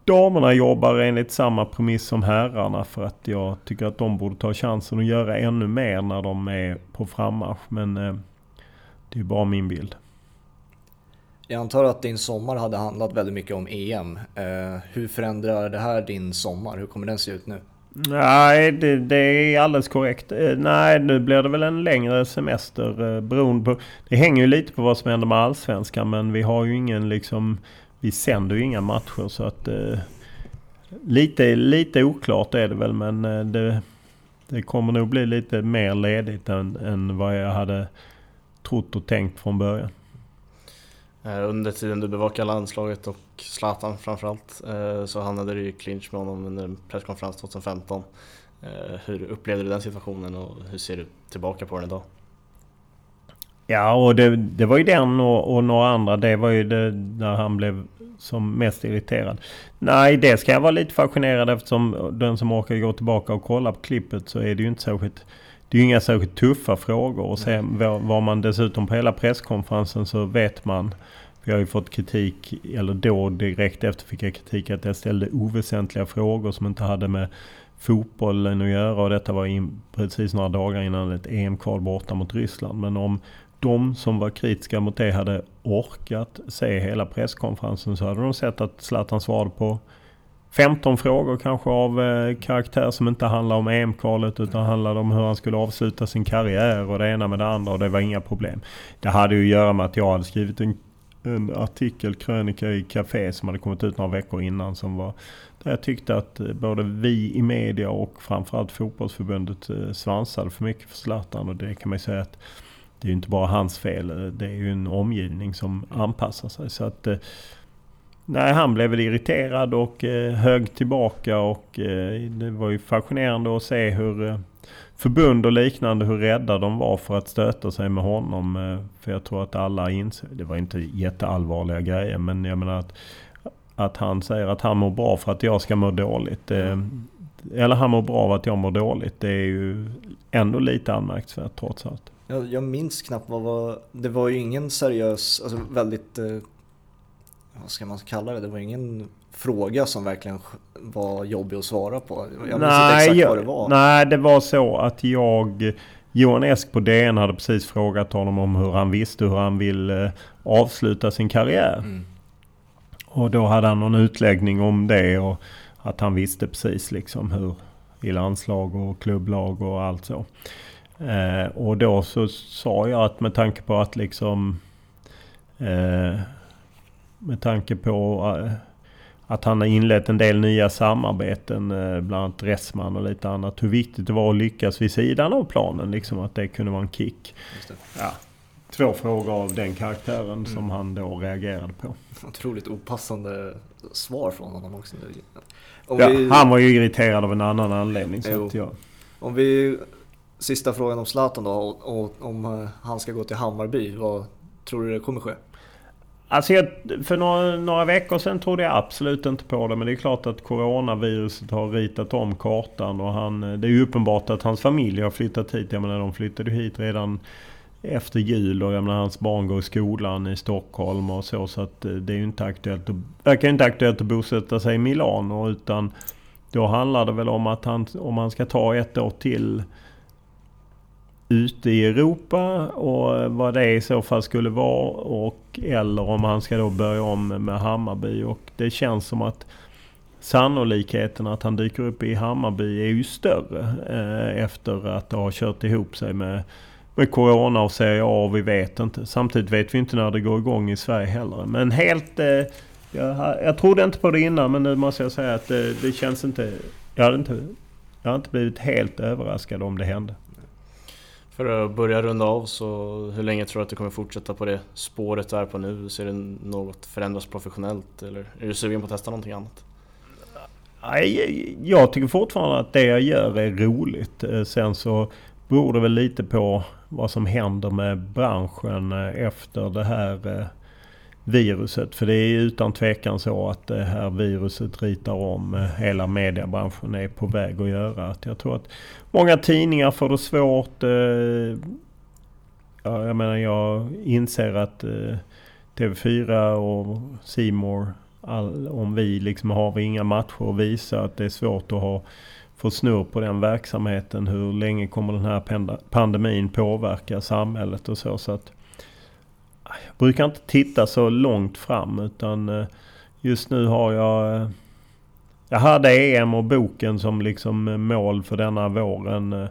damerna jobbar enligt samma premiss som herrarna. För att jag tycker att de borde ta chansen att göra ännu mer när de är på frammarsch. Men eh, det är bara min bild. Jag antar att din sommar hade handlat väldigt mycket om EM. Eh, hur förändrar det här din sommar? Hur kommer den se ut nu? Nej, det, det är alldeles korrekt. Eh, nej, nu blir det väl en längre semester eh, beroende på... Det hänger ju lite på vad som händer med Allsvenskan men vi har ju ingen liksom... Vi sänder ju inga matcher så att... Eh, lite, lite oklart är det väl men eh, det, det kommer nog bli lite mer ledigt än, än vad jag hade trott och tänkt från början. Eh, under tiden du bevakar landslaget och Zlatan framförallt eh, så hamnade du i clinch med honom under en presskonferens 2015. Hur upplevde du den situationen och hur ser du tillbaka på den idag? Ja, och det, det var ju den och, och, några andra. Det var ju det när han blev som mest irriterad. Nej, det ska jag vara lite fascinerad eftersom den som orkar gå tillbaka och kolla på klippet så är det ju inte särskilt det är ju inga särskilt tuffa frågor och sen var man dessutom på hela presskonferensen så vet man vi har ju fått kritik, eller då direkt efter fick jag kritik att jag ställde oväsentliga frågor som inte hade med fotbollen att göra och detta var in, precis några dagar innan ett EM-kval borta mot Ryssland. Men om de som var kritiska mot det hade orkat se hela presskonferensen så hade de sett att Zlatan svarade på 15 frågor kanske av eh, karaktär som inte handlar om EM-kvalet utan handlade om hur han skulle avsluta sin karriär och det ena med det andra och det var inga problem. Det hade ju att göra med att jag hade skrivit en, en artikel, krönika i Café som hade kommit ut några veckor innan som var där jag tyckte att eh, både vi i media och framförallt fotbollsförbundet eh, svansade för mycket för Zlatan och det kan man ju säga att det är ju inte bara hans fel. Det är ju en omgivning som anpassar sig. Så att Nej, han blev väl irriterad och eh, högg tillbaka och eh, det var ju fascinerande att se hur eh, förbund och liknande, hur rädda de var för att stöta sig med honom. Eh, för jag tror att alla inser, det var inte jätteallvarliga grejer, men jag menar att, att han säger att han mår bra för att jag ska må dåligt. Eh, eller han mår bra av att jag mår dåligt. Det är ju ändå lite anmärkningsvärt trots allt. Jag, jag minns knappt vad var, det var ju ingen seriös, alltså väldigt eh, vad ska man kalla det? Det var ingen fråga som verkligen var jobbig att svara på. Jag minns inte exakt jag, vad det var. Nej, det var så att jag... Johan Esk på DN hade precis frågat honom om hur han visste hur han vill avsluta sin karriär. Mm. Och då hade han någon utläggning om det och att han visste precis liksom hur i landslag och klubblag och allt så. Eh, och då så sa jag att med tanke på att liksom eh, med tanke på eh, att han har inlett en del nya samarbeten, eh, bland annat Dressman och lite annat. Hur viktigt det var att lyckas vid sidan av planen, liksom att det kunde vara en kick. Ja. Två frågor av den karaktären mm. som han då reagerade på. Otroligt opassande svar från honom också. Ja, vi... Han var ju irriterad av en annan anledning. Så att, ja. Om vi... Sista frågan om Zlatan då, och, om eh, han ska gå till Hammarby. Vad tror du det kommer ske? Alltså jag, för några, några, veckor sedan trodde jag absolut inte på det. Men det är klart att coronaviruset har ritat om kartan. Och han, det är ju uppenbart att hans familj har flyttat hit. Jag menar de flyttade hit redan efter jul och jag menar, hans barn går i skolan i Stockholm och så. Så att eh, det är ju inte aktuellt att, verkar inte aktuellt att bosätta sig i Milano. Utan då handlar det väl om att han, om han ska ta ett år till ute i Europa och vad det i så fall skulle vara. Och, eller om han ska då börja om med Hammarby. Och det känns som att sannolikheten att han dyker upp i Hammarby är ju större eh, efter att ha kört ihop sig med, med Corona och Serie A. Vi vet inte. Samtidigt vet vi inte när det går igång i Sverige heller. Men helt... Eh, jag, jag trodde inte på det innan men nu måste jag säga att det, det känns inte... Jag hade inte, jag hade inte blivit helt överraskad om det hände. För att börja runda av så hur länge tror du att du kommer fortsätta på det spåret du är på nu? Ser du något förändras professionellt eller är du sugen på att testa någonting annat? Jag tycker fortfarande att det jag gör är roligt. Eh, sen så beror det väl lite på vad som händer med branschen eh, efter det här eh, viruset. För det är utan tvekan så att det här viruset ritar om eh, hela mediebranschen är på väg att göra. Att jag tror att många tidningar får det svårt. Ja, jag menar jag inser att TV4 och Simor om vi liksom har vi inga matcher att visa att det är svårt att ha få snurr på den verksamheten. Hur länge kommer den här pandemin påverka samhället och så. så att ah, jag brukar inte titta så långt fram utan eh, just nu har jag... Eh, jag hade EM och boken som liksom eh, mål för denna våren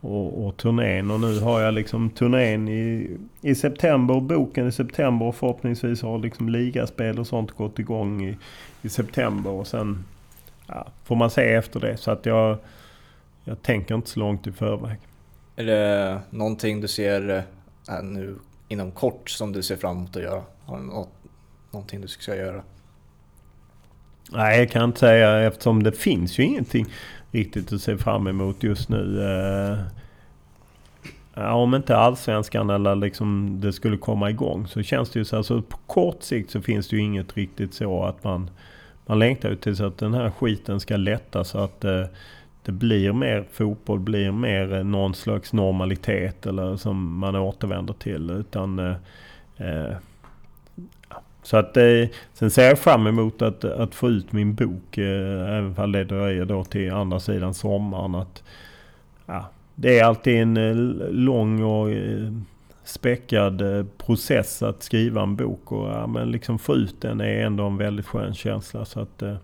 och, och turnén. Och nu har jag liksom turnén i, i september, boken i september och förhoppningsvis har liksom ligaspel och sånt gått igång i, i september. Och sen ja, får man se efter det. Så att jag, jag tänker inte så långt i förväg. Är det någonting du ser äh, nu inom kort som du ser fram emot att göra? Har du något, någonting du ska göra? Nej, jag kan inte säga eftersom det finns ju ingenting riktigt att se fram emot just nu. Eh, ja, om inte allsvenskan eller liksom det skulle komma igång så känns det ju så. Alltså på kort sikt så finns det ju inget riktigt så att man, man längtar ju tills att den här skiten ska lätta så att eh, det blir mer fotboll, blir mer eh, någon slags normalitet eller som man återvänder till. Utan, eh, eh så att, eh, sen ser jag fram emot att, att få ut min bok, eh, även om det dröjer då till andra sidan sommaren. Att, ja, det är alltid en eh, lång och eh, späckad eh, process att skriva en bok. Och ja, men liksom få ut den är ändå en väldigt skön känsla. Så att, eh,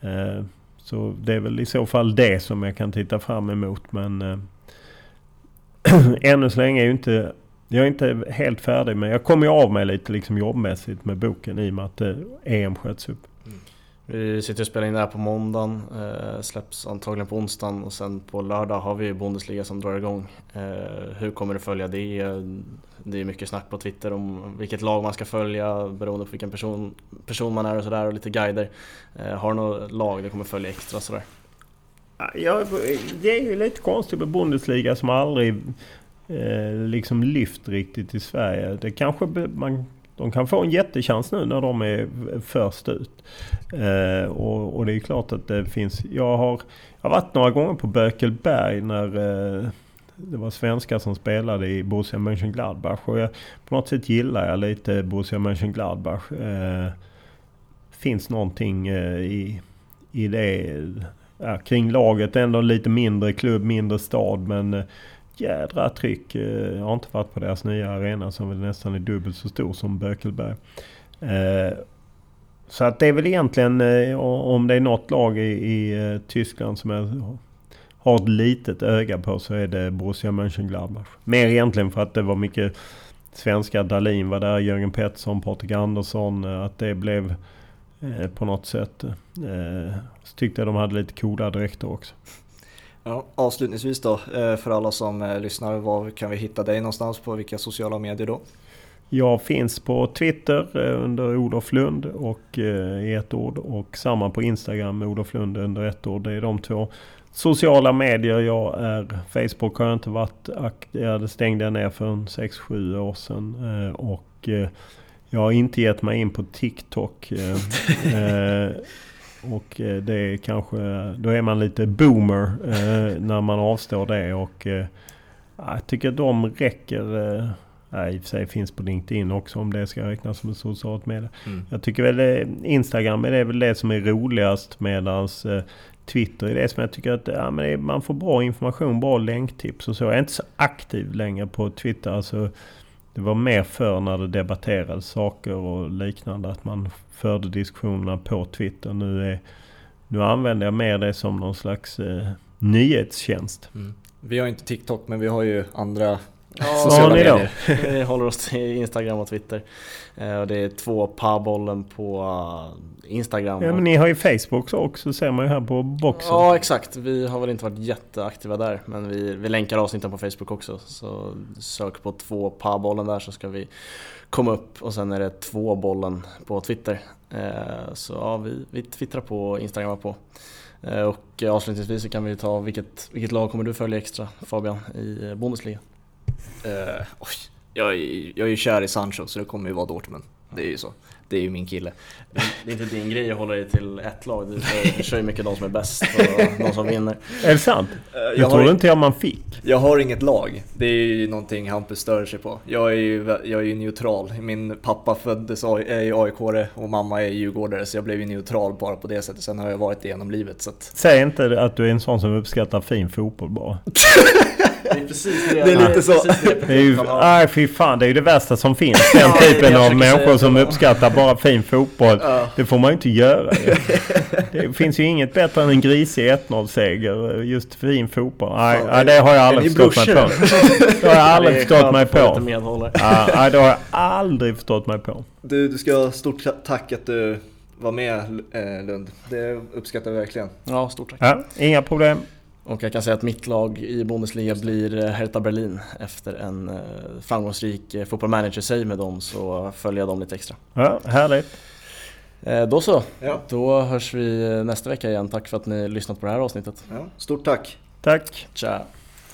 eh, så det är väl i så fall det som jag kan titta fram emot. Men eh, ännu så länge är ju inte... Jag är inte helt färdig men jag kommer ju av mig lite liksom jobbmässigt med boken i och med att eh, EM sköts upp. Vi sitter och spelar in det här på måndagen, eh, släpps antagligen på onsdagen och sen på lördag har vi Bundesliga som drar igång. Eh, hur kommer du följa det? Det är mycket snack på Twitter om vilket lag man ska följa beroende på vilken person, person man är och sådär och lite guider. Eh, har du något lag du kommer följa extra sådär? Ja, det är ju lite konstigt med Bundesliga som aldrig eh, liksom lyft riktigt i Sverige. Det kanske man de kan få en jättechans nu när de är först ut. Eh, och, och, det är klart att det finns... Jag har, jag har varit några gånger på Bökelberg när eh, det var svenskar som spelade i Borussia Mönchengladbach. Och jag, på något sätt gillar jag lite Borussia Mönchengladbach. Eh, finns någonting eh, i, i det ja, kring laget. Ändå lite mindre klubb, mindre stad. Men eh, jädra tryck. Eh, jag har inte varit på deras nya arena som väl nästan är dubbelt så stor som Bökelberg. Eh, så att det är väl egentligen eh, om det är något lag i, i Tyskland som jag har ett litet öga på så är det Borussia Mönchengladbach. Mer egentligen för att det var mycket svenska. Dalin var där, Jörgen Pettersson, Patrik Andersson. Att det blev på något sätt. Så tyckte jag de hade lite coola dräkter också. Ja, avslutningsvis då, eh, för alla som eh, lyssnar, var kan vi hitta dig någonstans på vilka sociala medier då? Jag finns på Twitter eh, under Olof Lund och i ett ord och samma på Instagram med Olof Lund under ett ord. Det är de två sociala medier jag är. Facebook har jag inte varit aktiv. Det stängde jag ner för 6-7 år sedan. Och jag har inte gett mig in på TikTok. Och eh, det är kanske, då är man lite boomer eh, när man avstår det. Och eh, jag tycker de räcker. Eh, i och för sig finns på LinkedIn också om det ska räknas som ett socialt medie. Mm. Jag tycker väl Instagram är väl det som är roligast medans Twitter är det som jag tycker att ja, man får bra information, bra länktips och så. Jag är inte så aktiv längre på Twitter. Alltså, det var mer för när det debatterades saker och liknande. Att man förde diskussionerna på Twitter. Nu, är, nu använder jag mer det som någon slags eh, nyhetstjänst. Mm. Vi har inte TikTok men vi har ju andra Ja, sociala medier. Vi håller oss till Instagram och Twitter. Eh, och det är två parbollen på eh, Instagram. Ja, men ni har ju Facebook också ser man ju här på boxen. Ja exakt, vi har väl inte varit jätteaktiva där. Men vi, vi länkar avsnitten på Facebook också. Så sök på två parbollen där så ska vi komma upp. Och sen är det två bollen på Twitter. Eh, så ja, vi, vi twittrar på Instagram på. Och avslutningsvis så kan vi ta vilket, vilket lag kommer du följa extra Fabian i Bundesliga? Uh, oj, jag, är, jag är ju kär i Sancho så det kommer ju vara Dortmund. Det är ju så. Det är ju min kille. Det är inte din grej att hålla dig till ett lag. Du kör ju mycket de som är bäst och de som vinner. Är det sant? Uh, jag trodde inte jag man fick. Jag har inget lag. Det är ju någonting Hampus stör sig på. Jag är ju, jag är ju neutral. Min pappa föddes är ju aik och mamma är djurgårdare så jag blev ju neutral bara på det sättet. Sen har jag varit det genom livet. Så att... Säg inte att du är en sån som uppskattar fin fotboll bara. Det är precis det Det är lite så. Det, är ju, nej fy fan, det är ju det värsta som finns. Den ja, typen av människor som uppskattar bara fin fotboll. Ja. Det får man ju inte göra. det finns ju inget bättre än en grisig 1-0-seger. Just fin fotboll. Nej, ja, det har jag aldrig förstått mig på. Det har jag aldrig förstått mig på. Nej, det har jag aldrig förstått mig på. Du, du ska ha stort tack att du var med eh, Lund. Det uppskattar vi verkligen. Ja, stort tack. Ja, inga problem. Och jag kan säga att mitt lag i Bundesliga blir eh, Hertha Berlin. Efter en eh, framgångsrik eh, fotboll manager-save med dem så följer jag dem lite extra. Ja, härligt. Då så, ja. då hörs vi nästa vecka igen. Tack för att ni lyssnat på det här avsnittet. Ja, stort tack. Tack. Tja.